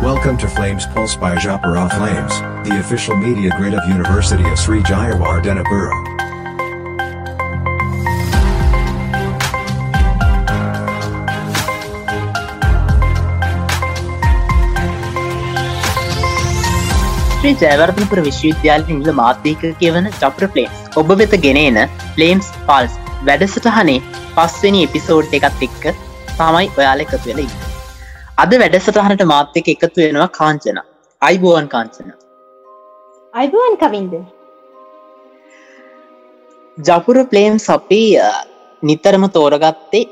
Welcome to Flames Pulse by Japara Flames, the official media grid of University of Sri Jayawar Denapura. ශ්‍රී ජයවර්ධනපුර විශ්වවිද්‍යාලය නිල මාධ්‍යක කියවන චප්‍ර පලේම්ස් ඔබ වෙත ගෙනන පලේම්ස් pulse වැඩසටහනේ පස්වෙනි එපිසෝඩ් එකත් එක්ක තමයි ඔයාල එකතු වෙලයි අද වැඩසටහනට මාත්‍යක එකතු වෙනවා කාංචන. අයිබෝවන් කාංචන. අයිබුවන් කවින්ද? ජපුර පලේම්ස් අපි නිතරම තෝරගත්තේ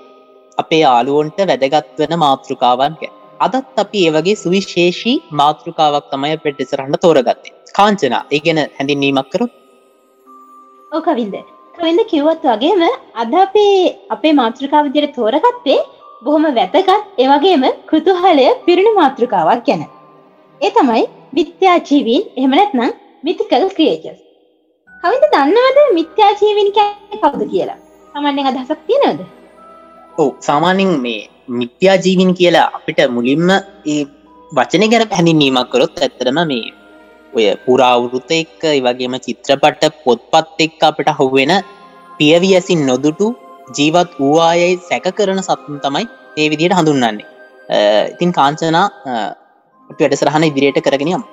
අපේ යාලුවන්ට වැදගත් වෙන මාතෘකාවන් ගැ අදත් අපි ඒවගේ සුවිශේෂී මාතෘකාවක් තමයි පෙට්ටිසරහන්න තෝරගත්තේ. කාංචනා ඒගෙන හැඳින්වීමක් කරු ඕ කවින්ද. කවින්ද කිව්වත් වගේම අද අපේ අපේ මාතෘකාව විදියට තෝරගත්තේ බොහොම වැතගත් ඒවගේම කෘතුහලය පිරුණු මාතෘකාවක් ගැන. ඒ තමයි මිත්‍යාජීවීන් එහෙමනැත්නම් මිතිකල් ක්‍රියේචස් කවිද දන්නවද මිත්‍යාජීවින් කවුද කියලා? තමන්නෙන් අදහසක් තියෙනවද? ඕ සාමාන්‍යින් මේ මිත්‍යාජීවින් කියලා අපිට මුලින්ම ඒ වචන ගැන පැඳින්වීමක් කරොත් ඇත්තරම මේ ඔය පුරාවුරුත එක්ක වගේම චිත්‍රපට පොත්පත් එක්ක අපට හුවෙන පියවියසින් නොදුටු ජීවත් වූවායයි සැක කරන සත්තුන් තමයි ඒ විදියට හඳුන්නන්නේ ඉතින් කාංචනා වැඩසරහන ඉදිරියට කරගෙනයම්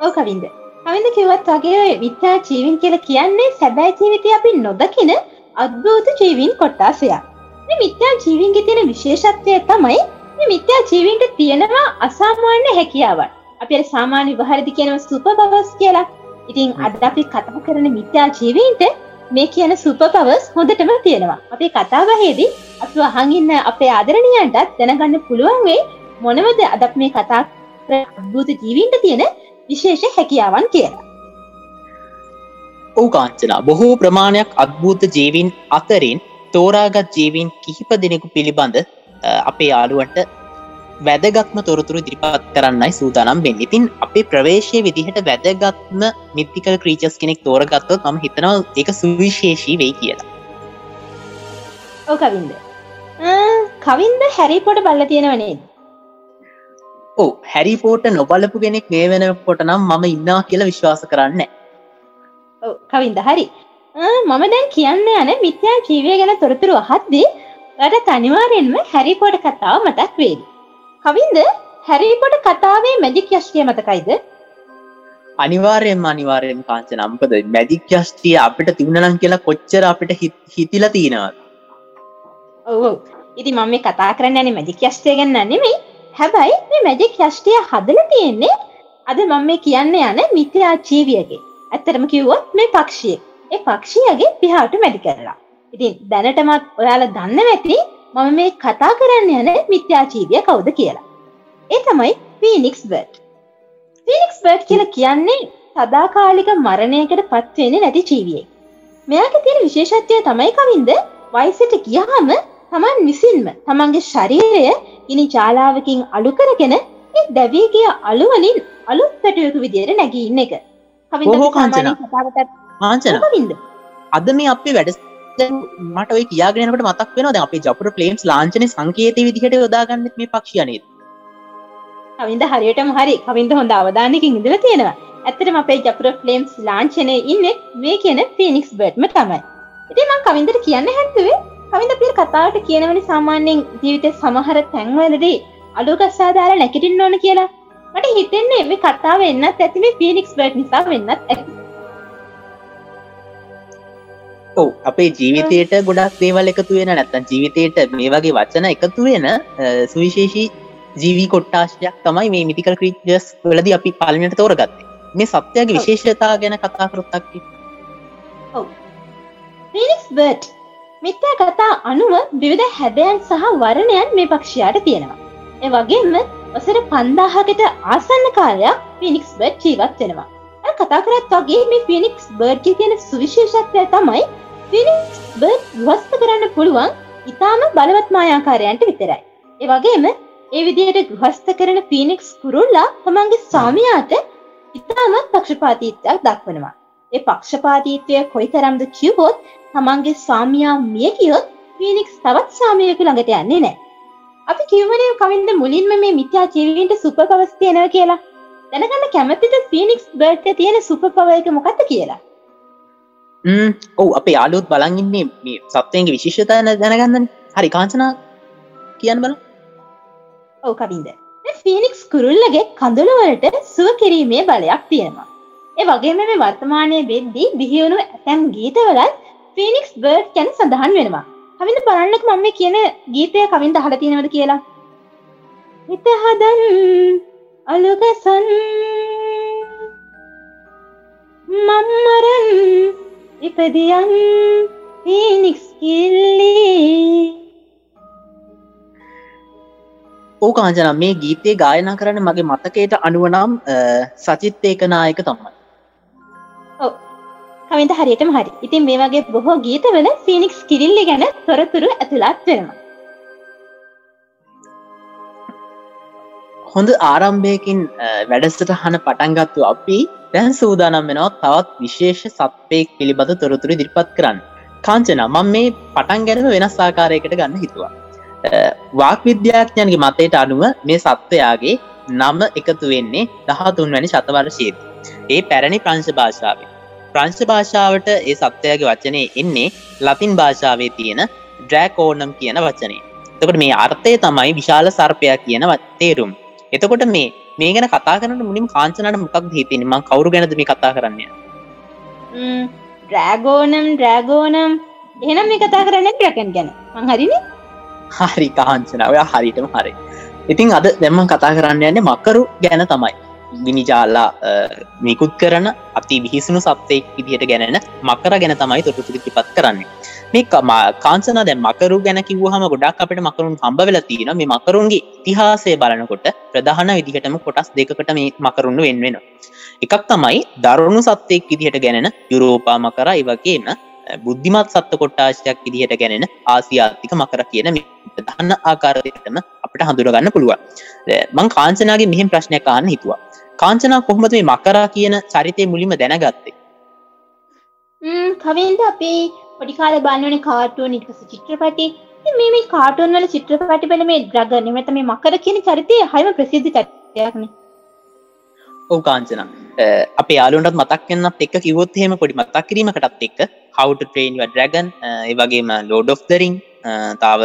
ඕ කවින්ද. කවින්ද කිවත් වගේ විත්‍යා ජීවින් කියල කියන්නේ සැබෑ ජීවිතය අපි නොදකින අද්භූත ජීවින් කොට්ටාසයක් මිත්‍යා ජීවින්ගේ තියෙන විශේෂත්වය තමයි මිත්‍යා ජීවින්ට තියෙනවා අසාමාන්‍ය හැකියාවන්. අප සාමාන්‍ය වහරදි කියනව සුප පවස් කියලා. ඉතින් අද අපි කතා කරන මිත්‍යා ජීවීන්ට මේ කියන සුප පවස් හොඳටම තියෙනවා. අපේ කතාවහේදී අප අහඟින්න අපේ ආදරණයන්ටත් දැනගන්න පුළුවන් වේ මොනවද අදක් මේ කතා අද්භූත ජීවීන්ට තියෙන විශේෂ හැකියාවන් කියලා. ඔවු කාංචනා. බොහෝ ප්‍රමාණයක් අත්භූත ජීවින් අතරින් තෝරාගත් ජීවීන් කිහිප දෙනෙකු පිළිබඳ අපේ යාළුවට වැදගත්ම තොරතුරු දිරිපත් කරන්නයි සූදානම් වෙන්න. ඉතින් අපේ ප්‍රවේශය විදිහට වැදගත්ම මිත්තිකල් ක්‍රීචස් කෙනෙක් තෝරගත්තොත් ම හිතනවා එක සුවිශේෂී වෙයි කියලා. කවින්ද. කවින්ද හැරිපොට බල්ල තියෙනවනේ ඕ හැරිපෝට නොබලපු කෙනෙක් මේ වෙන කොට නම් මම ඉන්නා කියලා විශ්වාස කරන්න කවින්ද හරි. මම දැන් කියන්න යන මිත්‍යා ජීවය ගැන තොරතුරු අහත්දී වට තනිවාරෙන්ම හැරිපොට කතාව මතක් වේද කවින්ද? හැරිපොට කතාවේ මැජික් යශ්ටිය මතකයිද? අනිවාරයෙන් අනිවාරයෙන් කාංච නම්පද මැදික් යෂ්ටිය අපිට තිවුණනම් කියලා කොච්චර අපිට හිතිල තියෙනවත් ඔවු ඉති මම මේ කතා කරන්න මැජික් යෂ්ටය ගන්න නෙමෙයි. හැබැයි මේ මැජික් යෂ්ටිය හදල තියෙන්නේ අද මම මේ කියන්න යන මිත්‍යා ජීවියගේ. ඇත්තරම කිව්වොත් මේ පක්ෂිය ඒ පක්ෂියගේ පිහාට මැදි කරලා. ඉතින් දැනටමත් ඔයාල දන්න ඇති මම මේ කතා කරන්න යන මිත්‍යාජීවිය කවුද කියලා. ඒ තමයි පීනික්ස් බර්ට් පීනික්ස් බර්ට් කියල කියන්නේ සදාකාලික මරණයකට පත්වෙන නැති ජීවියෙක්. මෙයාක තියෙන විශේෂත්වය තමයි කවින්ද වයිසට ගියහම තමන් විසින්ම තමන්ගේ ශරීරය ඉනි ජාලාවකින් අලු කරගෙන දැවී කිය අලුවලින් අලුත් පැටයකු විදියට නැගී ඉන්න එක. ආංචන අද මේ අපේ වැඩ මට ඔය කියාගෙනකට මතක් වෙන ද අපේ ජපුර පලේම්ස් ලාංචන සංකේත විදිහට යොදාගන්නත් මේ පක්ෂයනේද කවින්ද හරියටම හරි. කවින්ද හොඳ අවධානකින් ඉඳල තියෙනවා. ඇතරම අපේ ජපුර ෆලේම්ස් ලාංචනය ඉන්න මේ කියන පිනික්ස් බට්ම තමයි. ඉතිම කවින්දට කියන්න හැත්තුවේ කවින්ද පිල් කතාවට කියනවනි සාමාන්‍යයෙන් ජීවිත සමහර තැන්වලදී අලුගස්සාදාර නැකිටින් ඕන කියලා. මට හිතෙන්නේ මේ කතාව එන්නත් ඇතිම පිනික්ස් බට් නිසා වෙන්නත් ඇති. අපේ ජීවිතයට ගොඩක් දේවල් එකතු වෙන නැත්තන් ජීවිතයට මේ වගේ වචන එකතු වෙන සුවිශේෂී ජීවී කොට්ටාශයක් තමයි මේ මිතිකල් ක්‍රීජස් වලද අපි පාලනයට තෝරගත්තේ. මේ සත්‍යයගේ විශේෂතා ගැන කතා කරොත්තක්කි බට් මිත්‍යා කතා අනුව විවිධ හැදයන් සහ වරණයන් මේ පක්ෂයාට තියෙනවා. ඒ වගේම ඔසර පන්දාහකට ආසන්න කාලයක් පිනික්ස් බට් ජීවත් වෙනවා. කතා කරත් වගේ මේ පිනික්ස් බර්ඩ්ගේ තියෙන සුවිශේෂත්වය තමයි පිනික්ස් බර්ඩ් ගස්ත කරන්න පුළුවන් ඉතාම බලවත් මායාකාරයන්ට විතරයි. ඒ වගේම ඒ විදියට ගෘහස්ත කරන පීනික්ස් කුරුල්ලා තමන්ගේ සාමයාට ඉතාමත් පක්ෂපාතීත්වයක් දක්වනවා. ඒ පක්ෂපාතීත්වය කොයි තරම්ද කිව්වොත් තමන්ගේ සාමයා මිය කියොත් පීනික්ස් තවත් සාමයකු ළඟට යන්නේ නෑ. අපි කිවනේ කවින්ද මුලින්ම මේ මිත්‍යා ජීවීන්ට සුප පවස් තියෙනව කියලා දැනගන්න කැමතිද ෆිනික්ස් බර්ට තියෙන සුප පවයක මොකක්ද කියලා ඔවු අපේ යාලුත් බලන්ඉන්නේ මේ සත්වයන්ගේ විශේෂතයන දැනගන්නන. හරි කාංචනා කියන්න බල ඔව කවින්ද. ෆිනික්ස් කුරුල්ලගේ කඳුළුවලට සුව කිරීමේ බලයක් තියෙනවා. ඒ වගේම මේ වර්තමානය වෙද්දී බිහිවුණු ඇතැම් ගීතවලත් ෆිනික්ස් බර්ඩ් කැන සඳහන් වෙනවා. කවිඳ බලන්නක මම කියන ගීතය කවින් හල තියෙනවද කියලා. හිත හදන් අලුගසන් මම්මරන් ඉපදියන් ෆිනික්ස් කිල්ලී. ඕ කාංජනම් මේ ගීතය ගායනා කරන්න මගේ මතකයට අනුවනම් සචිත් ඒක නායක තමයි කවින්ට හරියටම හරි. ඉතින් මේ වගේ බොහෝ ගීතවල ෆිනික්ස් කිරිල්ලි ගැන තොරතුරු ඇතුළත් වෙනවා. හොඳ ආරම්භයකින් වැඩසට හන පටන්ගත්තු අපි දැන් සූදානම් වෙනවා තවත් විශේෂ සත්පයෙක් පිළිබඳ තොරතුරු දිරිපත් කරන්න. කාංචන මං මේ පටන් ගැනම වෙනස් ආකාරයකට ගන්න හිතුවා. වාක් විද්‍යාඥයන්ගේ මතයට අනුව මේ සත්වයාගේ නම එකතු වෙන්නේ දහතුන් වැනි ශතවර්ශයේද ඒ පැරණි ප්‍රංශ භාෂාව ප්‍රංශ භාෂාවට ඒ සත්වයාගේ වචනය එන්නේ ලතින් භාෂාවේ තියෙන ඩ්‍රෑකෝනම් කියන වචනේ. තකට මේ අර්ථය තමයි විශාල සර්පයක් කියන තේරුම්. එතකොට මේ මේ ගැන කතා කරන්න මුලින් කාංචනට මොකක් හිතෙන ම කවරු ගැනද මේ කතා කරන්න? ඩ්‍රෑගෝනම් ඩ්‍රෑගෝනම් එහෙනම් මේ කතා කරන්න ්‍රකන් ගැන. මංහරින හරි කාංචන. ඔය හරිටම හරි. ඉතින් අද දෙම්ම කතා කරන්න යන්නේ මකරු ගැන තමයි ගිනිජාල්ලා මිකුත් කරන අපි බිහිසුණු සත්්‍යයක් විදිහට ගැනෙන මකර ගැන තමයි තොටුතුරිති පත් කරන්නේ. මේ කාංසන දැ මකරු ගැන කිවහම ගොඩක් අපට මකරුන් හම්බ වෙලා තියෙන මේ මකරුන්ගේ ඉතිහාසය බලනකොට ප්‍රධාන විදිහටම කොටස් දෙකට මේ මකරුණු වෙන්වෙන එකක් තමයි දරුණු සත්්‍යයක් විදිහට ගැනෙන යුරෝපා මකර ඉවගේම බුද්ධිමත් සත්ව කොට්ටාශයක් විදිහට ගැනෙන ආසියාතික මකර කියන දන්න ආකාරයටම අපට හඳුරගන්න පුළුවන්. මං කාංචනාගේ මෙහිම ප්‍රශ්නය කාන්න හිතුවා. කාංචනා කොහොමද මේ මකරා කියන චරිතය මුලිම දැනගත්තේ? කවින්ද අපි පොඩිකාල බන්නවන කාටුව නිටස චිත්‍රපටි. මේ මේ කාටුවන් වල චිත්‍රපටි බල මේ ද්‍රග නිමත මේ මකර කියන චරිතය හම ප්‍රසිද්ධ චරිතයක්න ඕ කාංචන. අප යාලුන්ටත් මතක් කන්නත් එක් කිවොත් හෙම පොඩි මතක් කිරීමකටත් එක් හවට ට්‍රේන් ඩ්‍රගන් ඒවගේම ලෝඩ් of දරිං තාව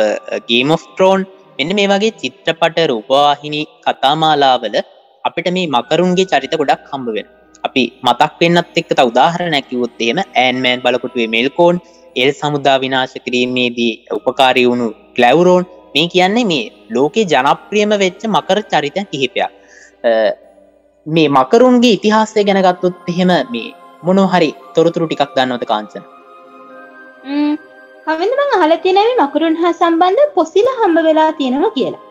ගේම් of ට්‍රෝන් මෙන්න මේ වගේ චිත්‍රපට රූපවාහිනි කතාමාලාවල අපිට මේ මකරුන්ගේ චරිත ගොඩක් හම්බවෙන අපි මතක් වෙන්නත් එක්ක උදාහර නැකිවොත්තේම ඇන්මෑන් බලකොටුවේ මෙල්කෝන් එල් සමුදා විනාශ කිරීමේදී උපකාරී වුණු කලැවරෝන් මේ කියන්නේ මේ ලෝකේ ජනප්‍රියම වෙච්ච මකර චරිතයන් කිහිපයක්. මේ මකරුන්ගේ ඉතිහාසය ගැනගත්තුත් එහෙම මේ මොනොහරි තොරතුරු ටිකක් දන්නවත කාංචන? කවිඳ මං අහල තියෙනැවි මකරුන් හා සම්බන්ධ පොසිල හම්බ වෙලා තියෙනවා කියලා.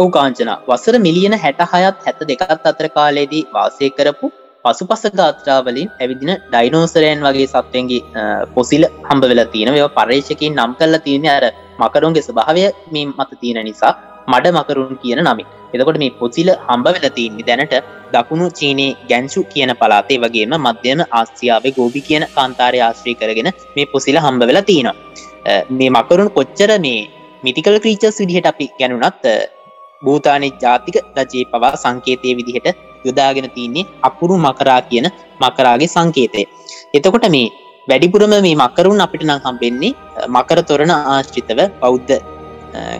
ඔවු කාංචන. වසර මිලියන හැට හයත් හැත දෙකත් අතර කාලයේදී වාසය කරපු පසු පස ගාත්‍රාවලින් ඇවිදින ඩයිනෝසරයන් වගේ සත්වයන්ගේ පොසිල හම්බ වෙලා තියෙන ඒවා පර්ේෂකින් නම් කරලා තියෙන අර මකරුන්ගේ ස්භාවය මේ මත තියෙන නිසා මඩ මකරුන් කියන නමි එතකොට මේ පොසිල හම්බ වෙලා තියන්නේ දැනට දකුණු චීනයේ ගැංචු කියන පලාතේ වගේම මධ්‍යම ආස්්‍යාවේ ගෝබි කියන කාන්තාරය ආශ්‍රී කරගෙන මේ පොසිල හම්බ වෙලා තියෙනවා. මේ මකරුන් කොච්චර මේ මිතිකල් ක්‍රීචස් විදිහට අපි ගැනුනත් භූතානය ජාතික රජයේ පවා සංකේතය විදිහට යොදාගෙන තියන්නේ අකුරු මකරා කියන මකරාගේ සංකේතය. එතකොට මේ වැඩිපුරම මේ මකරුන් අපිට නම් හම්බෙන්නේ මකර තොරණ ආශ්චිතව බෞද්ධ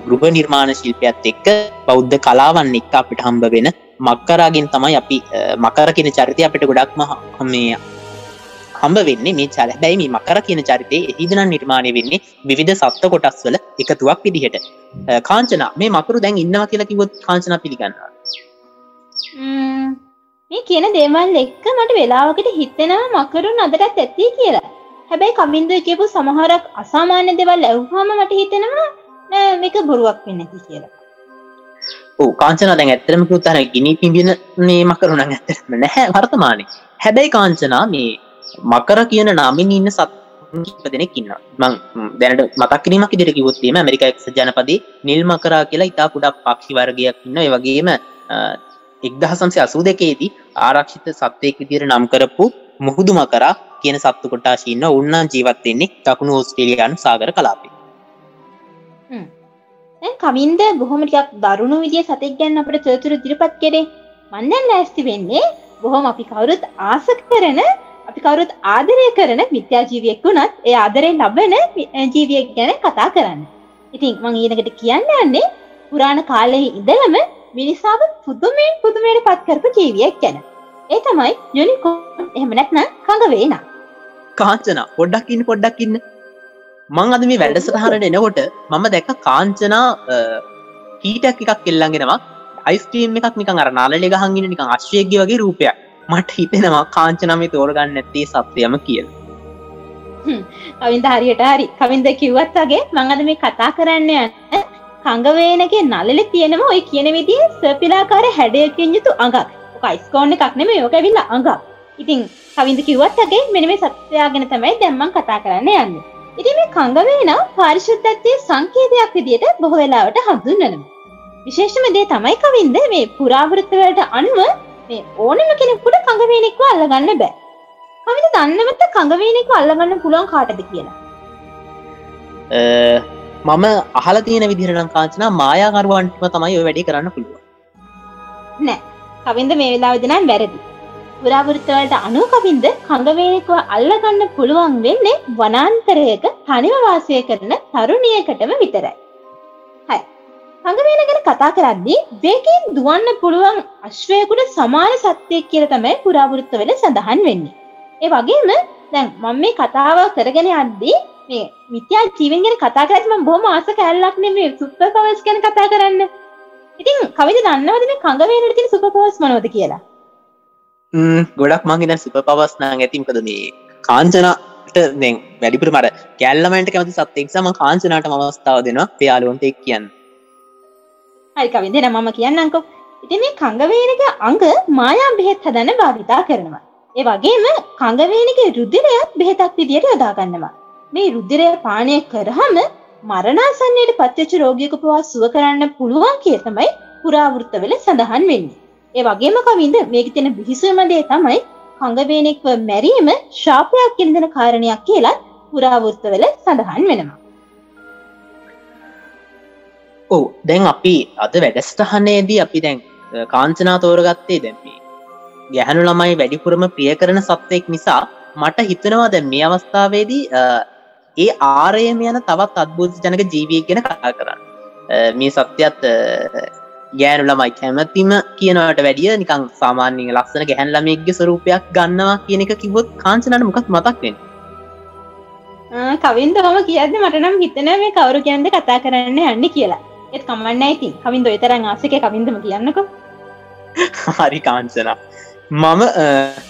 ගෘප නිර්මාණ ශිල්පයත් එක්ක බෞද්ධ කලාවන් එක්ක අපිට හම්බ වෙන මක්කරාගෙන් තමයි අපි මකර කියන චරිතය අපිට ගොඩක්ම මේ හම්බ වෙන්නේ මේ චල බැයි මේ මකර කියන චරිතය එහිදන නිර්මාණය වෙන්නේ විවිධ සත්ව කොටස් වල එකතුවක් විදිහට. කාංචන මේ මකරු දැන් ඉන්නවා කියලා කිවොත් කාංචන පිළිගන්න මේ කියන දේවල් එක්ක මට වෙලාවකට හිතෙනවා මකරුන් අදටත් ඇත්ති කියලා. හැබැයි කමින්ද කියපු සමහරක් අසාමාන්‍ය දෙවල් ඇව්හාම මට හිතෙනවා මේක බොරුවක් වෙන්න ඇති කියලා. ඕ කාංචන දැන් ඇත්තරම පුත්තර ගිනි පිබින මේ මකරුණ ඇතරම නැහැ වර්තමානය. හැබැයි කාංචනා මේ මකර කියන නාමින් ඉන්න සත් දෙනෙක් ඉන්න මං දැනට මතක්කිරීමක් ඉදිරි කිවොත්වීම ඇමරිකා එක් ජනපදී නිල් මකරා කියලා ඉතා පුඩක් පක්ෂි වර්ගයක් ඉන්න වගේම එක්දහසම්සේ අසූ දෙකේදී ආරක්ෂිත සත්වයක් විදිර නම් කරපු මුහුදු මකරා කියන සත්තු කොටාශීන්න උන්නාන් ජීවත්වෙන්නේ දකුණු ඕස්ට්‍රේලියන් සාගර කලාපේ දැන් කවින්ද බොහොම ටිකක් දරුණු විදිය සතෙක් ගැන අපිට තොරතුරු ඉදිරිපත් කරේ මම දැන් ලෑස්ති වෙන්නේ බොහොම අපි කවුරුත් ආස කරන අපි කවුරුත් ආදරය කරන විද්‍යාජීවියෙක් වුණත් ඒ ආදරයෙන් ලබන ජීවියෙක් ගැන කතා කරන්න. ඉතින් මං ඊළඟට කියන්න යන්නේ පුරාණ කාලයේ ඉඳලම මිනිසාව පුදුමයෙන් පුදුමයට පත් කරපු ජීවියෙක් ගැන. ඒ තමයි යුනිකෝන් එහෙම නැත්නම් කඟ වේනා. කාංචනා පොඩ්ඩක් ඉන්න පොඩ්ඩක් ඉන්න මං අද මේ වැඩසටහරට එනකොට මම දැක්ක කාංචනා කීටක් එකක් කෙල්ලන්ගෙනවා අයිස්ටීම් එකක් නිකන් අර නාලලෙ ගහගෙන නිකන් අශ්වයග වගේ රූපයක් මට හිතෙනවා කාංචනම තෝරගන්න ඇත්තේ සත්‍යයම කියල. කවින්ද හරියට හරි. කවින්ද කිව්වත් වගේ මංගද මේ කතා කරන්න යන්න කංගවේනගේ නලලෙ තියෙනම ඔය කියන විදිේ සපිලාකාර හැඩයකින් යුතු අඟක්. කයිස්කෝන්න එකක් නෙම යෝක විල්ල අඟක්. ඉතින් කවින්ද කිව්වත්ගේ මෙන මේ සත්‍යයාගෙන තමයි දැම්මන් කතා කරන්න යන්න. ඉති මේ කංගවේන පාරිශුද්ධත්වය සංකේතයක් විදියට බොහෝ වෙලාවට හඳුන්වනවා. විශේෂම දේ තමයි කවින්ද මේ පුරාවෘත්තවලට අනුව මේ ඕනම කෙනෙකුට කඟවේනෙක්ව අල්ලගන්න බෑ. කවිද දන්නවත කඟවේනෙක්ව අල්ලගන්න පුළුවන් කාටද කියලා? මම අහල තියෙන විදිර ලංකාචනා මායාකරුවන්ටම තමයි ඔය වැඩි කරන්න පුළුව නෑ. කවින්ද මේ වෙලා විදනම් වැරදි. පුරාවෘත්තවලට අනු කවින්ද කඟවේනෙක්ව අල්ලගන්න පුළුවන් වෙන්නේ වනාන්තරයක තනිව වාසය කරන තරුණියකටම විතරයි හඟවේන ගැන කතා කරද්දී වේගයෙන් දුවන්න පුළුවන් අශ්වයකුට සමාන සත්‍යයක් කියල තමයි පුරාවෘත්ත වෙල සඳහන් වෙන්නේ. ඒ වගේම දැන් මම මේ කතාව කරගෙන යද්දී මේ මිත්‍යා ජීවෙන් ගැන කතා කරත්ම බොහොම ආස කැල්ලක් නෙමේ සුපර් පවර්ස් ගැන කතා කරන්න. ඉතින් කවිද දන්නවද මේ කඟවේනට තියෙන සුපර් පවර්ස් මොනවද කියලා? ගොඩක් මංගෙන සුප පවස්නා ඇතිමකද මේ කාංචනට දැන් වැඩිපුර මට කැල්ලමට කැමති සත්තෙක්සම කාංචනට මවස්ථාව දෙනවා පයාලුවන්ට එක් කියන්න හරිකවිද දෙන මම කියන්නංකෝ ඉති මේ කංගවේනක අංග මායා බෙහෙත් හදන්න භාවිතා කරනවා. ඒ වගේම කංගවේනක රුද්ධිරයත් බෙහෙතක් විදියට යොදාගන්නවා. මේ රුද්ධිරය පානය කරහම මරණාසන්නයට පත්්‍යච රෝගයක පවා සුව කරන්න පුළුවන් කිය තමයි පුරාවෘත්තවල සඳහන් වෙන්නේ. ඒ වගේම කවින්ද මේක තින බිහිසුවමදේ තමයි කංගවේනෙක්ව මැරීම ශාපයක් කිරිදෙන කාරණයක් කියලා පුරාවෘත්තවල සඳහන් වෙනවා. ඔවු. දැන් අපි අද වැඩස්ටහනේදී අපි දැන් කාංචනා තෝරගත්තේ දැම්මේ ගැහනු ළමයි වැඩිපුරම ප්‍රිය කරන සත්වයෙක් නිසා මට හිතනවා දැ මේ අවස්ථාවේදී ඒ ආරයම යන තවත් අත්බූත ජනක ජීවිය ගෙන කතා කරන්න. මේ සත්‍යයත් ගෑනු ළමයි කැමතිම කියනවට වැඩිය නිකං සාමාන්‍යෙන් ලක්සන ගැහැන් ළමෙක්ගේ ස්වරූපයක් ගන්නවා කියන එක කිවොත් කාංචනට මොකක් මතක්වෙන් කවින්ද හම කියද මටනම් හිතන මේ කවරු කියන්ද කතා කරන්න යන්න කියලා. එත් කමන්න ඇති කවින්ද එතරන් ආසක කවින්දම කියන්නක. හරි කාංසනා මම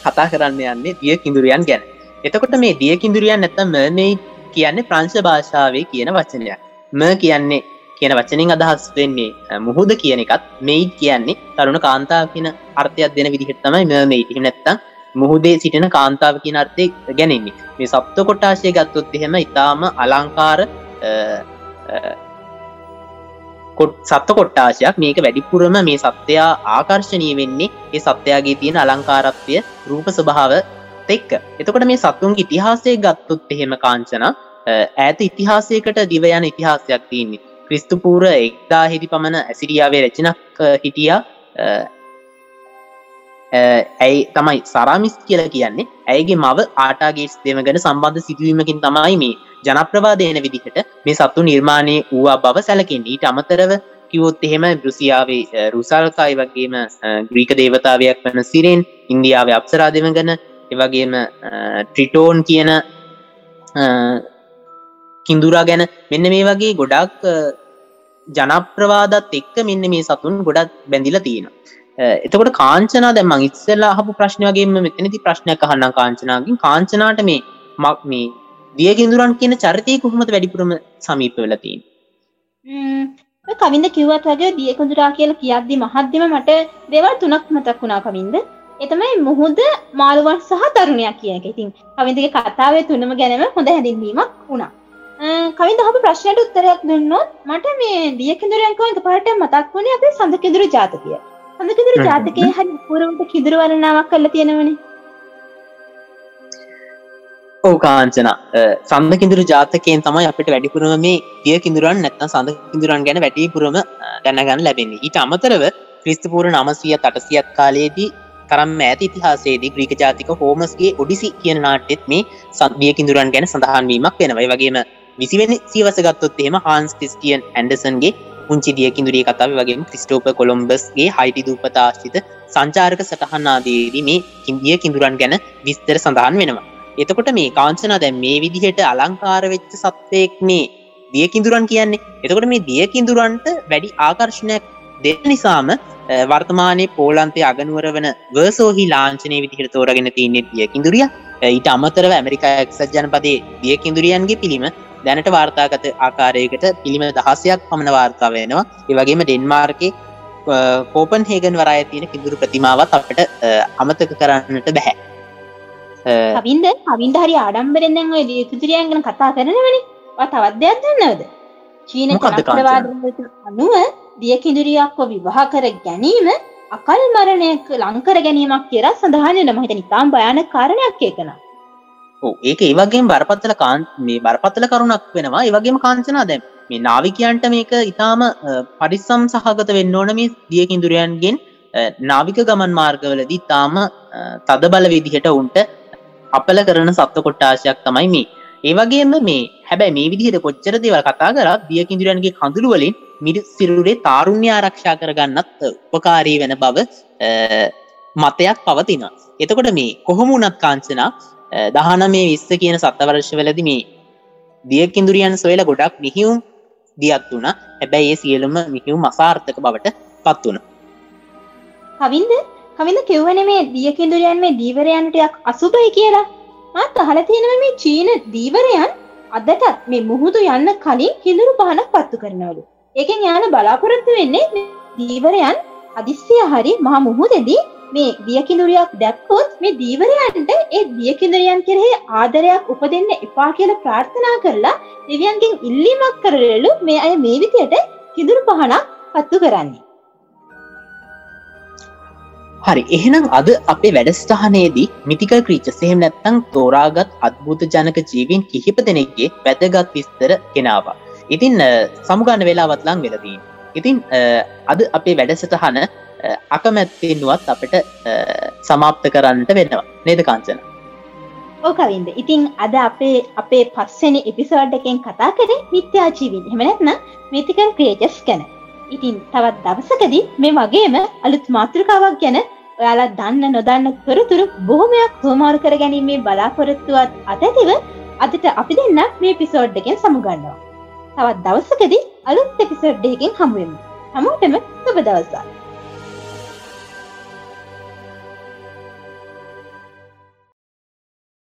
කතා කරන්න යන්නේ දිය කිඳුරියන් ගැන. එතකොට මේ දිය කිඳුරියන් නැතම මේ කියන්නේ ප්‍රංශ භාෂාවේ කියන වචනයක්. ම කියන්නේ කියන වචනින් අදහස් වෙන්නේ මුහුද කියන එකත් මෙයි කියන්නේ තරුණ කාන්තාව කියන අර්ථයක් දෙන විදිහට තමයි මෙ මෙයිටි නැත්තම් මුහුදේ සිටින කාන්තාව කියන අර්ථය ගැනෙන්නේ. මේ සප්ත කොටාශය ගත්තොත් එහෙම ඉතාම අලංකාර සත්ත කොට්ටාශයක් මේක වැඩිපුරම මේ සත්‍යයා ආකර්ශණය වෙන්නේ ඒ සත්‍යයාගේ තියෙන අලංකාරත්වය රූප ස්වභාව එක්ක. එතකොට මේ සත්තුන් ඉතිහාසය ගත්තොත් එහෙම කාංචන ඇත ඉතිහාසයකට දිවයන ඉතිහාසයක් තියන්නේ. ක්‍රිස්තුපූර එක්දා හිදි පමණ ඇසිරියාවේ රචනක් හිටිය. ඇයි තමයි සරාමිස් කියල කියන්නේ. ඇයගේ මව ආටාගේස් දෙමගෙන සම්බන්ධ සිදුවීමකින් තමයි මේ ජනප්‍රවාදයන විදිහට මේ සත්තු නිර්මාණය වූවා බව සැලකින් ඊට අමතරව කිවොත් එහෙම බෘසියාවේ රුසල්කායි වගේම ග්‍රීක දේවතාවයක් වන සිරෙන් ඉන්දියාව අප්සරා දෙම ගැන එවගේම ට්‍රිටෝන් කියන කින්දුරා ගැන මෙන්න මේ වගේ ගොඩක් ජනප්‍රවාදත් එක්ක මෙන්න මේ සතුන් ගොඩක් බැඳිල තියෙන එතකොට කාංචනා දැම ඉස්සල්ලා හපු ප්‍රශ්නයගේම මෙතනති ප්‍රශ්නයක් අහන්න කාංචනාගින්. කාංචනාට මේ මක් මේ දියගින්දුරන් කියන චරිතය කොහොමද වැඩිපුරම සමීප වෙලතින් කවින්ද කිව්වත් වගේ දියකුදුරා කියල කියද්දි මහද්‍යම මට දෙවල් තුනක් මතක් වුණා කවින්ද එතමයි මුහුද මාළුවන් සහ තරුණයක් කියන එක. ඉතින් කවින්දගේ කතාවේ තුනම ගැනම හොඳ හැඳින්වීමක් වුණා. කවින්ද හම ප්‍රශ්නයට උත්තරයක් දුන්නොත් මට මේ දියකිදුරයන්කෝ එක පාට මතක් වුණේ? අපේ සඳකිදුරු ජාතකය. සඳකිදුරු ජාතකය හරි පුරුන්ට කිදුරු වරණාවක් කල්ල තියෙනවනේ. ඕ කාංචන. සඳ කිදුරු ජාතකයෙන් තමයි අපට වැඩිපුරම මේ දිය කිදුරන් නැත්න සඳ කිදුරන් ගැන වැඩිපුරම දැනගන්න ලැබෙන්නේ. ඊට අමතරව ක්‍රිස්තපූර නමසිය තටසියත් කාලයේදී තරම් ඇති ඉතිහාසේදී ග්‍රීක ජාතික හෝමස්ගේ ඔඩිසි කියන නාටෙත් මේ සන්දිය කිදුරන් ගැන සඳහන්වීමක් වෙනවයි වගේම විසිවෙන සීවසගත්තොත් එහෙම හාන්ස් ක්‍රිස්ටියන් ඇන්ඩසන්ගේ පුංචි දියකිදුරිය කතාව වගේ ක්‍රිස්ටෝප කොළොම්බස්ගේ හයිටි දූපතාශ්චිත සංචාරක සටහනාදේදී මේ කින්දිය කිදුරන් ගැන විස්තර සඳහන් වෙනවා. එතකොට මේ කාංචනා දැන් මේ විදිහට අලංකාර වෙච්ච සත්වයෙක් මේ දියකිදුරන් කියන්නේ. එතකොට මේ දියකිදුරන්ට වැඩි ආකර්ශණයක් දෙන්න නිසාම වර්තමානය පෝලන්තය අගනුවර වන වර්සෝහි ලාංචනය විදිහට තෝරගෙන තියන්නේ දියකිදුරිය ඊට අමතරව ඇමරිකා එක්සත් ජනපදේ දියකිදුරියන්ගේ පිළිම දැනට වාර්තාගත ආකාරයකට පිළිම දහසයක් පමණ වාර්තා වෙනවා. ඒවගේම ඩෙන්මාර්කේ කෝපන් හේගන් වරාය තියෙන කිදුරු ප්‍රතිමාවත් අපට අමතක කරන්නට බැහැ. කවින්ද කවින්ද හරි ආඩම්බරෙන් දැන් ඔය ලියකුතුරියන් ගැන කතා කරනවනේ. තවත් දෙයක් දන්නවද? චීන අනුව දියකිදුරියක්ව විවාහ කර ගැනීම අකල් මරණයක ලංකර ගැනීමක් කියලා සඳහන් නමහිත නිතාම් භයාන කාරණයක් ඒකන ඒක ඒවගේ බරපත්තල කාන් මේ බරපත්තල කරුණක් වෙනවා. ඒවගේම කාංචනා දැම් මේ නාවිකයන්ට මේක ඉතාම පරිස්සම් සහගත වෙන්න ඕන මේ දියකිදුරයන්ගෙන් නාවික ගමන් මාර්ගවලදී තාම තද බල විදිහට උන්ට අපල කරන සත්ව කොට්ටාශයක් තමයි මේ. ඒවගේම මේ හැබැයි මේ විදිහට කොච්චර දේවල් කතා කර දියකිදුරන්ගේ කඳුළුවලින් මිරි සිරුරේ තාරුණ්‍ය ආරක්ෂා කරගන්නත් උපකාරී වෙන බව මතයක් පවතින එතකොට මේ කොහොමුණත් කාංචනා දහන මේ විස්ස කියන සත්තවර්ශ වෙලදි මේ දියකිදුරියන් සොයල ගොඩක් මිහිවුම් දියත් වුණ හැබැයි ඒ සියලුම මිහිවුම් අසාර්ථක බවට පත් වුණ. කවින්ද? කවිඳ කිව්වන මේ දියකිදුරයන් මේ දීවරයන්ටයක් අසුබයි කියලා. මත් අහල තියෙනව මේ චීන දීවරයන් අදටත් මේ මුහුදු යන්න කලින් කිඳුරු පහනක් පත්තු කරනවලු. ඒකෙන් යාන බලාපොරොත්තු වෙන්නේ දීවරයන් අදිස්සිය හරි මහ මුහුදෙදී මේ දියකිදුරයක් දැක්කොත් මේ දීවරයන්ට ඒ දියකිදුරයන් කෙරෙහි ආදරයක් උපදෙන්න එපා කියල ප්‍රාර්ථනා කරලා දෙවියන්ගෙන් ඉල්ලීමක් කරලු මේ අය මේ විතියට කිදුරු පහනක් පත්තු කරන්නේ හරි එහෙනම් අද අපේ වැඩස්ටහනේදී මිතික ක්‍රීච සහෙම නැත්තං තෝරාගත් අත්භූත ජනක ජීවින් කිහිප දෙනෙක්ගේ වැදගත් විස්තර කෙනවා. ඉතින් සමුගන්න වෙලාවත් ලං වෙලදී. ඉතින් අද අපේ වැඩසටහන අකමැත්තෙන්නුවත් අපට සමාප්ත කරන්නට වෙනවා නේද කාංචන ඕකවින්ද ඉතින් අද අපේ අපේ පස්සෙන එපිසෝඩ් එකෙන් කතා කරේ මිත්‍යාජීවින් හෙමනැත්න මිතිකල් ක්‍රේජස් ගැන ඉතින් තවත් දවසකදී මේ වගේම අලුත් මාතෘකාවක් ගැන ඔයාලා දන්න නොදන්න තොරතුරු බොහොමයක් හෝමාරු කර ගැනීමේ බලාපොරොත්තුවත් අතැතිව අදට අපි දෙන්න මේ පිසෝඩ්ඩකෙන් සමුගන්නවා. තවත් දවසකදී අලුත් එපිසෝඩ්ඩයකින් හමුවෙම. හමුවටම සුබ දවසා.